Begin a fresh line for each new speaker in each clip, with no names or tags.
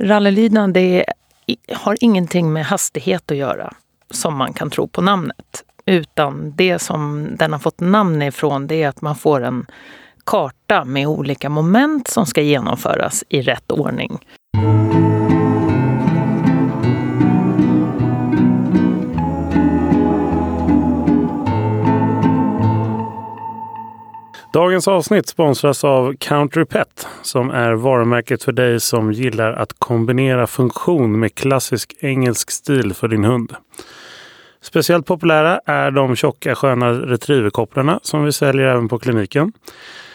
Rallylydnad det har ingenting med hastighet att göra som man kan tro på namnet. Utan det som den har fått namn ifrån det är att man får en karta med olika moment som ska genomföras i rätt ordning.
Dagens avsnitt sponsras av Countrypet som är varumärket för dig som gillar att kombinera funktion med klassisk engelsk stil för din hund. Speciellt populära är de tjocka sköna retrieverkopplarna som vi säljer även på kliniken.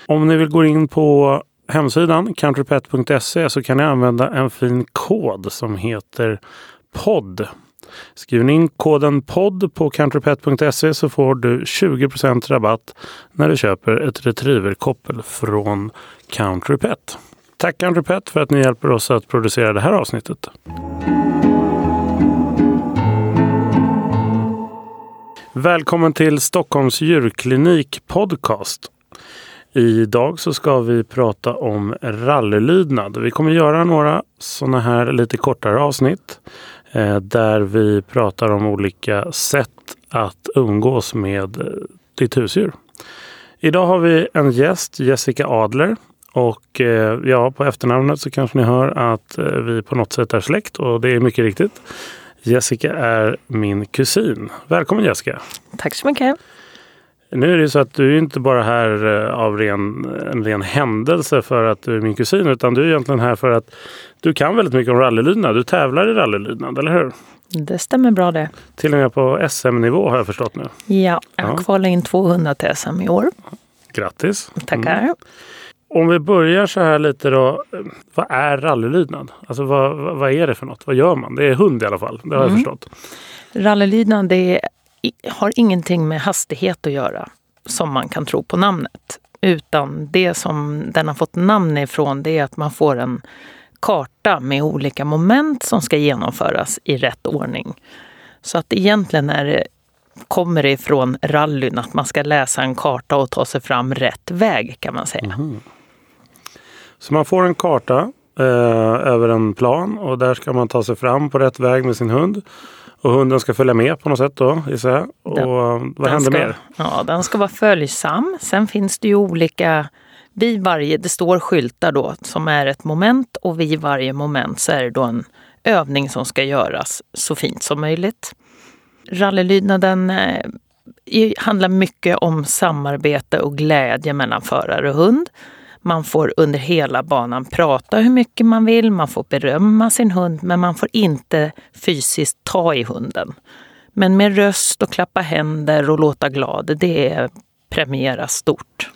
Om ni vill gå in på hemsidan countrypet.se så kan ni använda en fin kod som heter POD. Skriver ni in koden podd på countrypet.se så får du 20% rabatt när du köper ett retrieverkoppel från Countrypet. Tack Countrypet för att ni hjälper oss att producera det här avsnittet. Välkommen till Stockholms djurklinik podcast. Idag så ska vi prata om rallylydnad. Vi kommer göra några sådana här lite kortare avsnitt Eh, där vi pratar om olika sätt att umgås med eh, ditt husdjur. Idag har vi en gäst, Jessica Adler. Och eh, ja, på efternamnet så kanske ni hör att vi på något sätt är släkt och det är mycket riktigt. Jessica är min kusin. Välkommen Jessica!
Tack så mycket!
Nu är det så att du är inte bara här eh, av ren, en ren händelse för att du är min kusin utan du är egentligen här för att du kan väldigt mycket om rallylydnad. Du tävlar i rallylydnad, eller hur?
Det stämmer bra det.
Till och med på SM-nivå har jag förstått nu.
Ja, jag ja. kvalade in 200 till SM i år.
Grattis!
Tackar! Mm.
Om vi börjar så här lite då. Vad är rallylydnad? Alltså vad, vad är det för något? Vad gör man? Det är hund i alla fall, det har mm. jag förstått.
Rallylydnad det har ingenting med hastighet att göra som man kan tro på namnet. Utan det som den har fått namn ifrån det är att man får en karta med olika moment som ska genomföras i rätt ordning. Så att egentligen är det, kommer det ifrån rallyn att man ska läsa en karta och ta sig fram rätt väg kan man säga. Mm.
Så man får en karta eh, över en plan och där ska man ta sig fram på rätt väg med sin hund. Och hunden ska följa med på något sätt då gissar jag. Och den, vad händer
ska,
mer?
Ja, den ska vara följsam. Sen finns det ju olika vid varje, det står skyltar då som är ett moment och vid varje moment så är det då en övning som ska göras så fint som möjligt. Rallylydnaden eh, handlar mycket om samarbete och glädje mellan förare och hund. Man får under hela banan prata hur mycket man vill, man får berömma sin hund men man får inte fysiskt ta i hunden. Men med röst och klappa händer och låta glad, det premieras stort.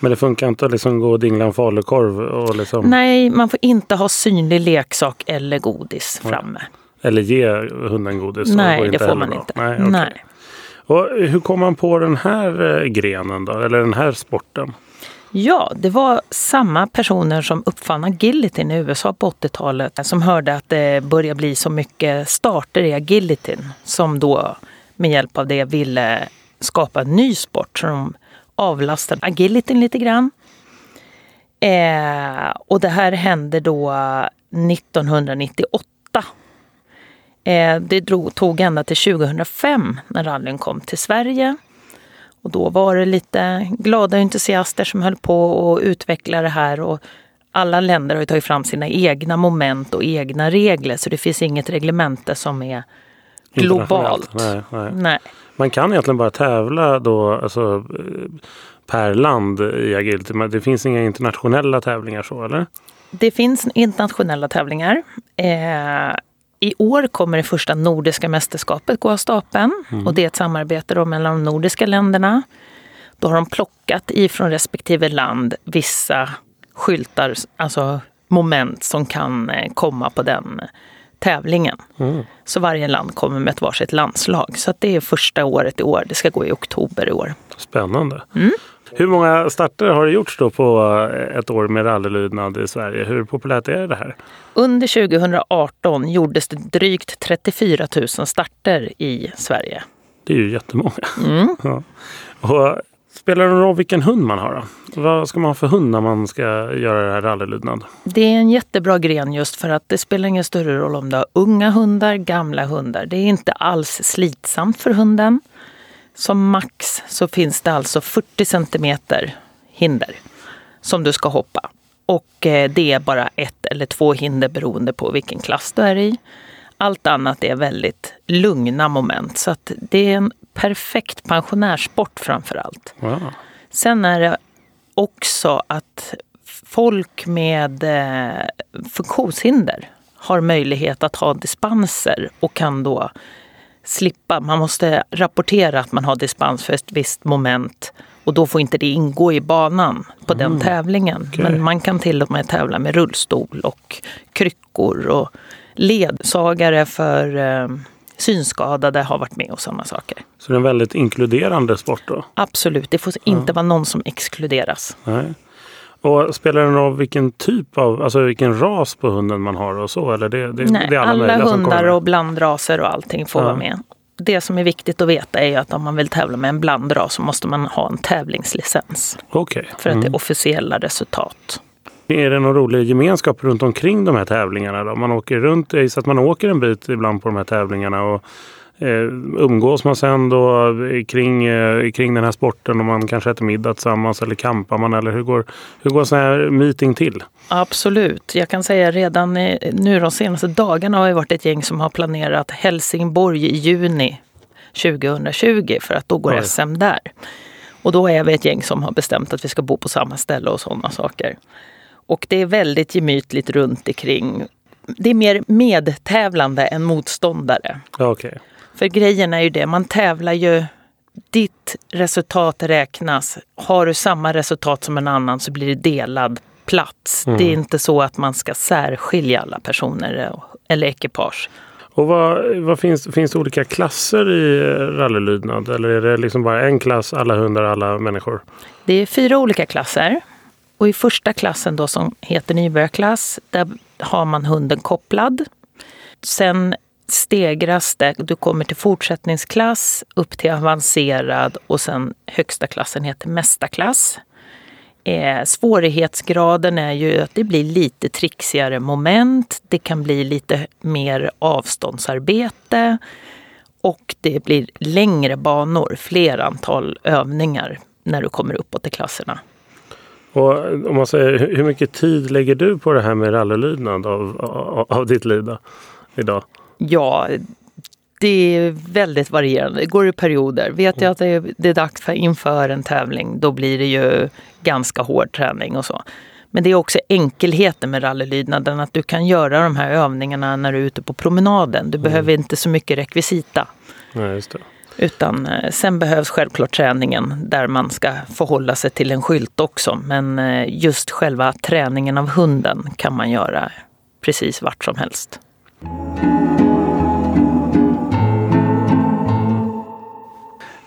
Men det funkar inte att liksom gå och dingla en falukorv? Och liksom...
Nej, man får inte ha synlig leksak eller godis framme.
Eller ge hunden godis?
Nej, det får man inte.
Nej, okay. Nej. Och hur kom man på den här eh, grenen då, eller den här sporten?
Ja, det var samma personer som uppfann agilityn i USA på 80-talet som hörde att det började bli så mycket starter i agilityn som då med hjälp av det ville skapa en ny sport. Så de avlastade agilityn lite grann. Eh, och det här hände då 1998. Eh, det drog, tog ända till 2005 när rallyn kom till Sverige. Och då var det lite glada entusiaster som höll på att utveckla det här. Och alla länder har ju tagit fram sina egna moment och egna regler så det finns inget reglemente som är globalt.
Nej, nej. nej. Man kan egentligen bara tävla då alltså, per land i agility. Men det finns inga internationella tävlingar så eller?
Det finns internationella tävlingar. Eh, i år kommer det första nordiska mästerskapet gå av stapeln mm. och det är ett samarbete då mellan de nordiska länderna. Då har de plockat ifrån respektive land vissa skyltar, alltså moment som kan eh, komma på den tävlingen. Mm. Så varje land kommer med ett varsitt landslag. Så det är första året i år. Det ska gå i oktober i år.
Spännande. Mm. Hur många starter har det gjorts då på eh, ett år med rallylydnad i Sverige? Hur populärt är det här?
Under 2018 gjordes det drygt 34 000 starter i Sverige.
Det är ju jättemånga. Mm. Ja. Och Spelar det någon roll vilken hund man har? Då? Vad ska man ha för hund när man ska göra det här rallylydnad?
Det är en jättebra gren just för att det spelar ingen större roll om du har unga hundar, gamla hundar. Det är inte alls slitsamt för hunden. Som max så finns det alltså 40 centimeter hinder som du ska hoppa. Och eh, det är bara ett eller två hinder beroende på vilken klass du är i. Allt annat är väldigt lugna moment. Så att det är en perfekt pensionärssport framför allt.
Wow.
Sen är det också att folk med eh, funktionshinder har möjlighet att ha dispenser och kan då slippa. Man måste rapportera att man har dispens för ett visst moment och då får inte det ingå i banan på mm. den tävlingen. Okay. Men man kan till och med tävla med rullstol och kryckor och ledsagare för eh, synskadade har varit med och sådana saker.
Så det är en väldigt inkluderande sport då?
Absolut, det får inte vara någon som exkluderas.
Nej. Och spelar det någon roll vilken typ av, alltså vilken ras på hunden man har och så? Eller det, det,
Nej,
det är alla,
alla hundar och blandraser och allting får ja. vara med. Det som är viktigt att veta är att om man vill tävla med en blandras så måste man ha en tävlingslicens.
Okay.
För att mm. det är officiella resultat.
Är det någon rolig gemenskap runt omkring de här tävlingarna? Då? Man åker runt, så att man åker en bit ibland på de här tävlingarna och umgås man sen då kring, eh, kring den här sporten och man kanske äter middag tillsammans eller kampar man eller hur går, hur går en sån här meeting till?
Absolut. Jag kan säga redan nu de senaste dagarna har vi varit ett gäng som har planerat Helsingborg i juni 2020 för att då går Oj. SM där. Och då är vi ett gäng som har bestämt att vi ska bo på samma ställe och sådana saker. Och det är väldigt gemytligt runt omkring. Det är mer medtävlande än motståndare.
Okay.
För grejen är ju det, man tävlar ju ditt resultat räknas. Har du samma resultat som en annan så blir det delad plats. Mm. Det är inte så att man ska särskilja alla personer eller ekipage.
Och vad, vad finns, finns det olika klasser i rallylydnad eller är det liksom bara en klass, alla hundar, alla människor?
Det är fyra olika klasser. Och i första klassen då som heter nybörjarklass, där har man hunden kopplad. Sen stegras det, du kommer till fortsättningsklass, upp till avancerad och sen högsta klassen heter mästarklass. Eh, svårighetsgraden är ju att det blir lite trixigare moment, det kan bli lite mer avståndsarbete och det blir längre banor, fler antal övningar när du kommer uppåt i klasserna.
Och om man säger, hur mycket tid lägger du på det här med rallylydnad av, av, av ditt liv idag?
Ja, det är väldigt varierande. Det går i perioder. Vet jag att det är, det är dags för inför en tävling, då blir det ju ganska hård träning och så. Men det är också enkelheten med rallylydnaden, att du kan göra de här övningarna när du är ute på promenaden. Du mm. behöver inte så mycket rekvisita.
Nej, just det.
Utan eh, sen behövs självklart träningen där man ska förhålla sig till en skylt också. Men eh, just själva träningen av hunden kan man göra precis vart som helst.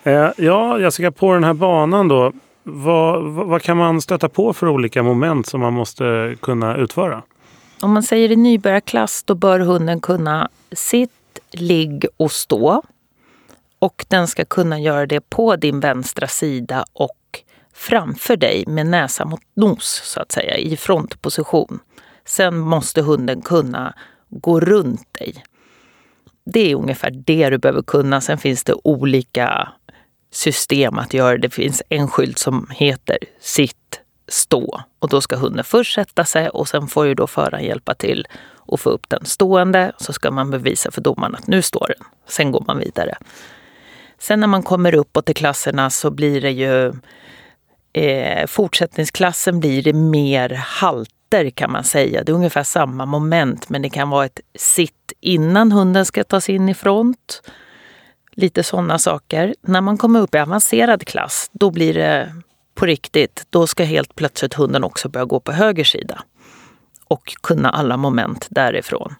Eh, ja, Jessica, på den här banan då. Vad, vad, vad, kan man stöta på för olika moment som man måste kunna utföra?
Om man säger i nybörjarklass då bör hunden kunna sitt, ligg och stå. Och den ska kunna göra det på din vänstra sida och framför dig med näsa mot nos så att säga i frontposition. Sen måste hunden kunna gå runt dig. Det är ungefär det du behöver kunna. Sen finns det olika system att göra. Det finns en skylt som heter sitt, stå och då ska hunden först sätta sig och sen får ju då föraren hjälpa till och få upp den stående. Så ska man bevisa för domaren att nu står den. Sen går man vidare. Sen när man kommer uppåt i klasserna så blir det ju eh, fortsättningsklassen blir det mer halter kan man säga. Det är ungefär samma moment men det kan vara ett sitt innan hunden ska tas in i front. Lite sådana saker. När man kommer upp i avancerad klass då blir det på riktigt. Då ska helt plötsligt hunden också börja gå på höger sida och kunna alla moment därifrån.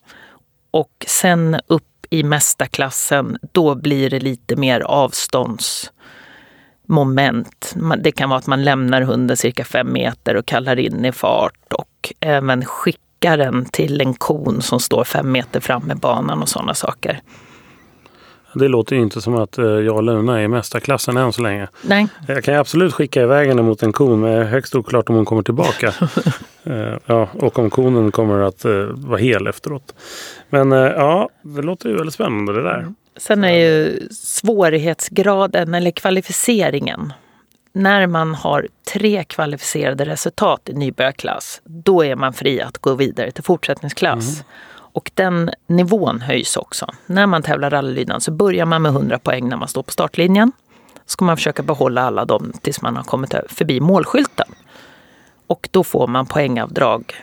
Och sen upp i mästarklassen, då blir det lite mer avståndsmoment. Det kan vara att man lämnar hunden cirka fem meter och kallar in i fart och även skickar den till en kon som står fem meter fram med banan och sådana saker.
Det låter ju inte som att eh, jag och Luna är i mästarklassen än så länge.
Nej,
Jag kan absolut skicka iväg henne mot en kon men högst oklart om hon kommer tillbaka. Eh, ja, och om konen kommer att eh, vara hel efteråt. Men ja, det låter ju väldigt spännande det där.
Sen är ju svårighetsgraden eller kvalificeringen. När man har tre kvalificerade resultat i nybörjarklass, då är man fri att gå vidare till fortsättningsklass. Och den nivån höjs också. När man tävlar rallylydnad så börjar man med 100 poäng när man står på startlinjen. Ska man försöka behålla alla dem tills man har kommit förbi målskylten. Och då får man poängavdrag.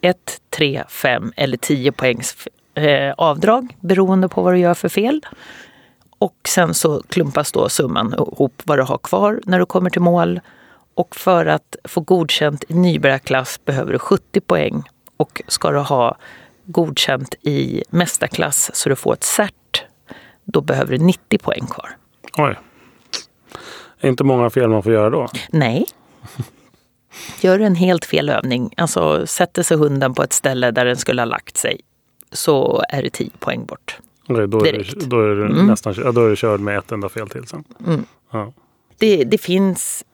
1, 3, 5 eller 10 poängs eh, avdrag beroende på vad du gör för fel. Och sen så klumpas då summan ihop vad du har kvar när du kommer till mål. Och för att få godkänt i nybörjarklass behöver du 70 poäng. Och ska du ha godkänt i mästarklass så du får ett cert, då behöver du 90 poäng kvar.
Oj. Är inte många fel man får göra då?
Nej. Gör du en helt fel övning, alltså sätter sig hunden på ett ställe där den skulle ha lagt sig, så är det 10 poäng bort.
Okej, då, är det, då är det
Mm.
nästan då är det körd med ett enda fel till sen.
Mm.
Ja.
Det, det finns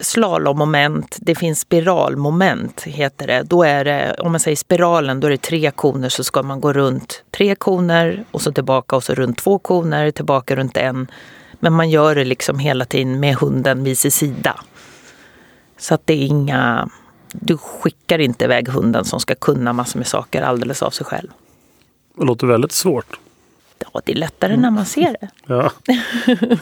slalommoment, det finns spiralmoment heter det. Då är det, om man säger spiralen, då är det tre koner så ska man gå runt tre koner och så tillbaka och så runt två koner, tillbaka runt en. Men man gör det liksom hela tiden med hunden vid sin sida. Så att det är inga, du skickar inte iväg hunden som ska kunna massor med saker alldeles av sig själv.
Det låter väldigt svårt.
Ja, det är lättare när man ser det.
Ja.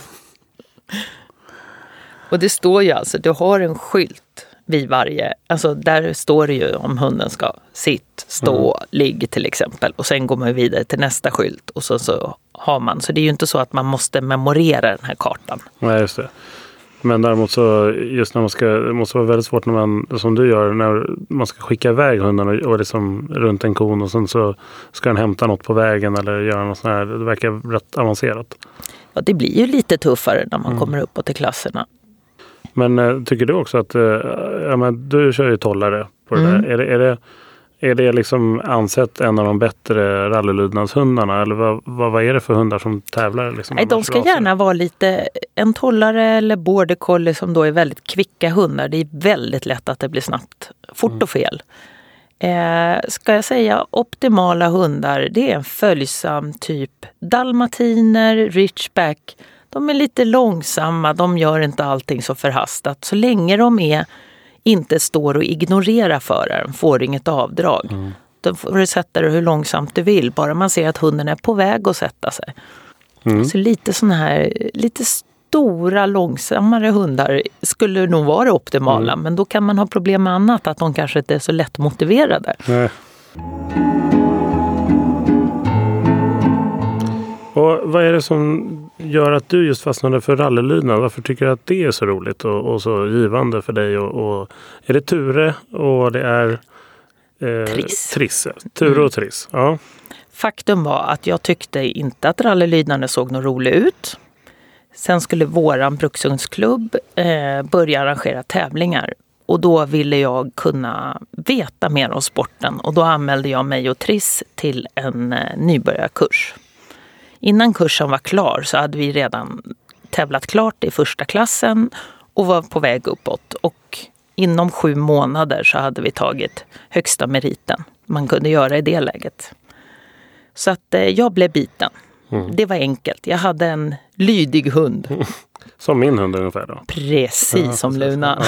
Och det står ju alltså, du har en skylt vid varje, alltså där står det ju om hunden ska sitt, stå, ligg till exempel. Och sen går man vidare till nästa skylt och så, så har man. Så det är ju inte så att man måste memorera den här kartan.
Nej, just det. Men däremot så just när man ska, det måste vara väldigt svårt när man, som du gör, när man ska skicka iväg hunden och, och liksom runt en kon och sen så ska den hämta något på vägen eller göra något sånt här. Det verkar rätt avancerat.
Ja, det blir ju lite tuffare när man kommer uppåt i klasserna.
Men eh, tycker du också att, eh, ja, men du kör ju tollare på det
Mm.
där. Är det, är det, är det liksom ansett en av de bättre rallylydnadshundarna? Eller vad, vad, vad är det för hundar som tävlar? Liksom,
Nej, de ska
raser?
gärna vara lite en tollare eller border collie som då är väldigt kvicka hundar. Det är väldigt lätt att det blir snabbt, fort och fel. Eh, ska jag säga optimala hundar, det är en följsam typ dalmatiner, ridgeback. De är lite långsamma, de gör inte allting så förhastat. Så länge de är, inte står och ignorerar föraren får inget avdrag. Då får du sätta dig hur långsamt du vill, bara man ser att hunden är på väg att sätta sig.
Mm.
Så lite såna här, lite stora långsammare hundar skulle nog vara det optimala. Men då kan man ha problem med annat, att de kanske inte är så lättmotiverade.
Nej. Och vad är det som gör att du just fastnade för rallylydnad? Varför tycker du att det är så roligt och, och så givande för dig? Och, och, är det Ture och det är eh,
Triss.
Triss. Ture och Triss. Ja.
Faktum var att jag tyckte inte att rallylydnaden såg något rolig ut. Sen skulle våran brukshundsklubb eh, börja arrangera tävlingar. Och då ville jag kunna veta mer om sporten och då anmälde jag mig och Triss till en eh, nybörjarkurs. Innan kursen var klar så hade vi redan tävlat klart i första klassen och var på väg uppåt. Och inom sju månader så hade vi tagit högsta meriten man kunde göra i det läget. Så att eh, jag blev biten. Det var enkelt. Jag hade en lydig hund.
Som min hund ungefär då.
Precis
Ja,
som
precis.
Luna.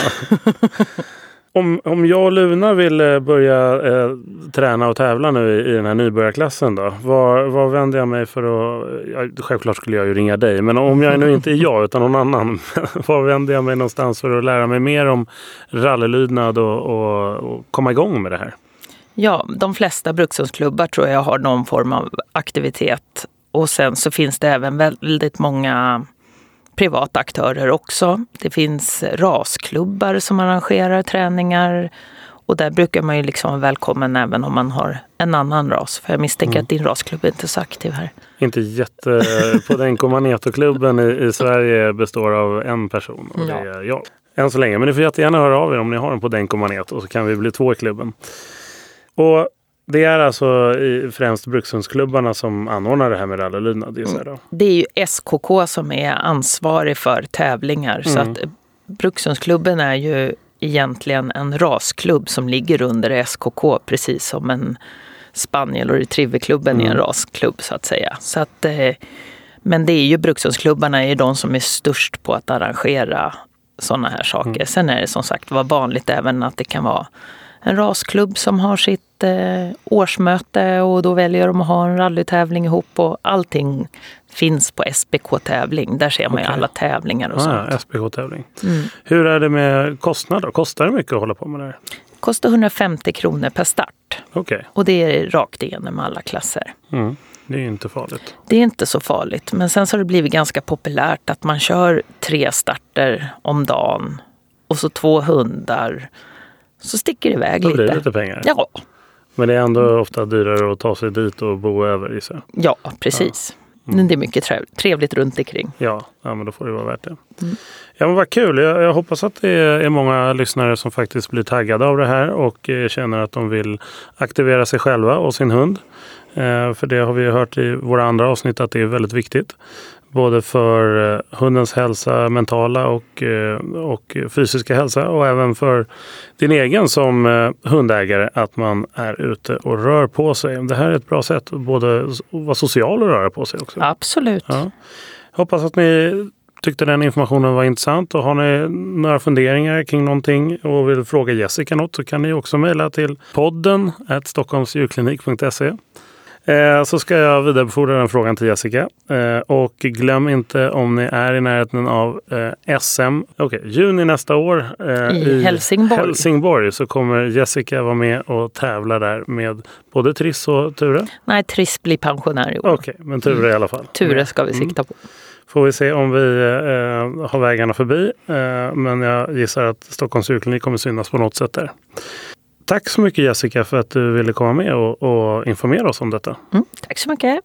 Om, om jag och Luna vill eh, börja eh, träna och tävla nu i, i den här nybörjarklassen då. Var, var vänder jag mig för att... Ja, självklart skulle jag ju ringa dig. Men om jag nu inte är jag utan någon annan. var vänder jag mig någonstans för att lära mig mer om rallylydnad och, och, och komma igång med det här?
Ja, de flesta brukshundsklubbar tror jag har någon form av aktivitet. Och sen så finns det även väldigt många privata aktörer också. Det finns rasklubbar som arrangerar träningar. Och där brukar man ju liksom vara välkommen även om man har en annan ras. För jag misstänker att din rasklubb är inte är så aktiv här.
Inte jätte... På den Comanito-klubben i, i Sverige består av en person och det är jag. Än så länge. Men ni får jättegärna höra av er om ni har en på Denko Manet och så kan vi bli två i klubben. Och Det är alltså främst Brukshundsklubbarna som anordnar det här med rallylydnad då?
Det är ju SKK som är ansvarig för tävlingar. Så
Mm.
att Brukshundsklubben är ju egentligen en rasklubb som ligger under SKK precis som en spaniel och retrieverklubben är en
Mm.
rasklubb så att säga. Så att, eh, men det är ju Brukshundsklubbarna är de som är störst på att arrangera sådana här saker.
Mm.
Sen är det som sagt var vanligt även att det kan vara en rasklubb som har sitt eh, årsmöte och då väljer de att ha en rallytävling ihop och allting finns på SBK tävling. Där ser man ju
Okej.
alla tävlingar och
Ah,
sånt.
ja, SPH-tävling.
Mm.
Hur är det med kostnad då? Kostar det mycket att hålla på med det här?
Kostar 150 kronor per start
Okej,
och det är rakt igenom alla klasser.
mm. det är ju inte farligt.
Det är inte så farligt. Men sen så har det blivit ganska populärt att man kör tre starter om dagen och så två hundar. Så sticker det iväg
Då blir det
lite.
lite pengar.
Ja,
Men det är ändå ofta dyrare att ta sig dit och bo över gissar
ja, precis. Men det är mycket trev- trevligt runt omkring.
Ja, ja, men då får det vara värt det.
Mm.
Ja, men vad kul. Jag, jag hoppas att det är många lyssnare som faktiskt blir taggade av det här och eh, känner att de vill aktivera sig själva och sin hund. Eh, för det har vi hört i våra andra avsnitt att det är väldigt viktigt. Både för eh, hundens hälsa, mentala och, eh, och fysiska hälsa och även för din egen som eh, hundägare att man är ute och rör på sig. Det här är ett bra sätt att både s- vara social och röra på sig också.
Absolut.
Ja. Hoppas att ni tyckte den informationen var intressant och har ni några funderingar kring någonting och vill fråga Jessica något så kan ni också mejla till podden stockholmsdjurklinik.se. Eh, Så ska jag vidarebefordra den frågan till Jessica. Eh, Och glöm inte om ni är i närheten av eh, SM, okej, juni nästa år eh,
I Helsingborg.
Helsingborg så kommer Jessica vara med och tävla där med både Triss och Ture.
Nej, Triss blir pensionär i år.
Okej, men Ture i alla fall.
Ture ska vi
Mm.
sikta på.
Får vi se om vi eh, har vägarna förbi. Eh, men jag gissar att Stockholms djurklinik kommer synas på något sätt där. Tack så mycket Jessica för att du ville komma med och, och informera oss om detta.
Mm, tack så mycket.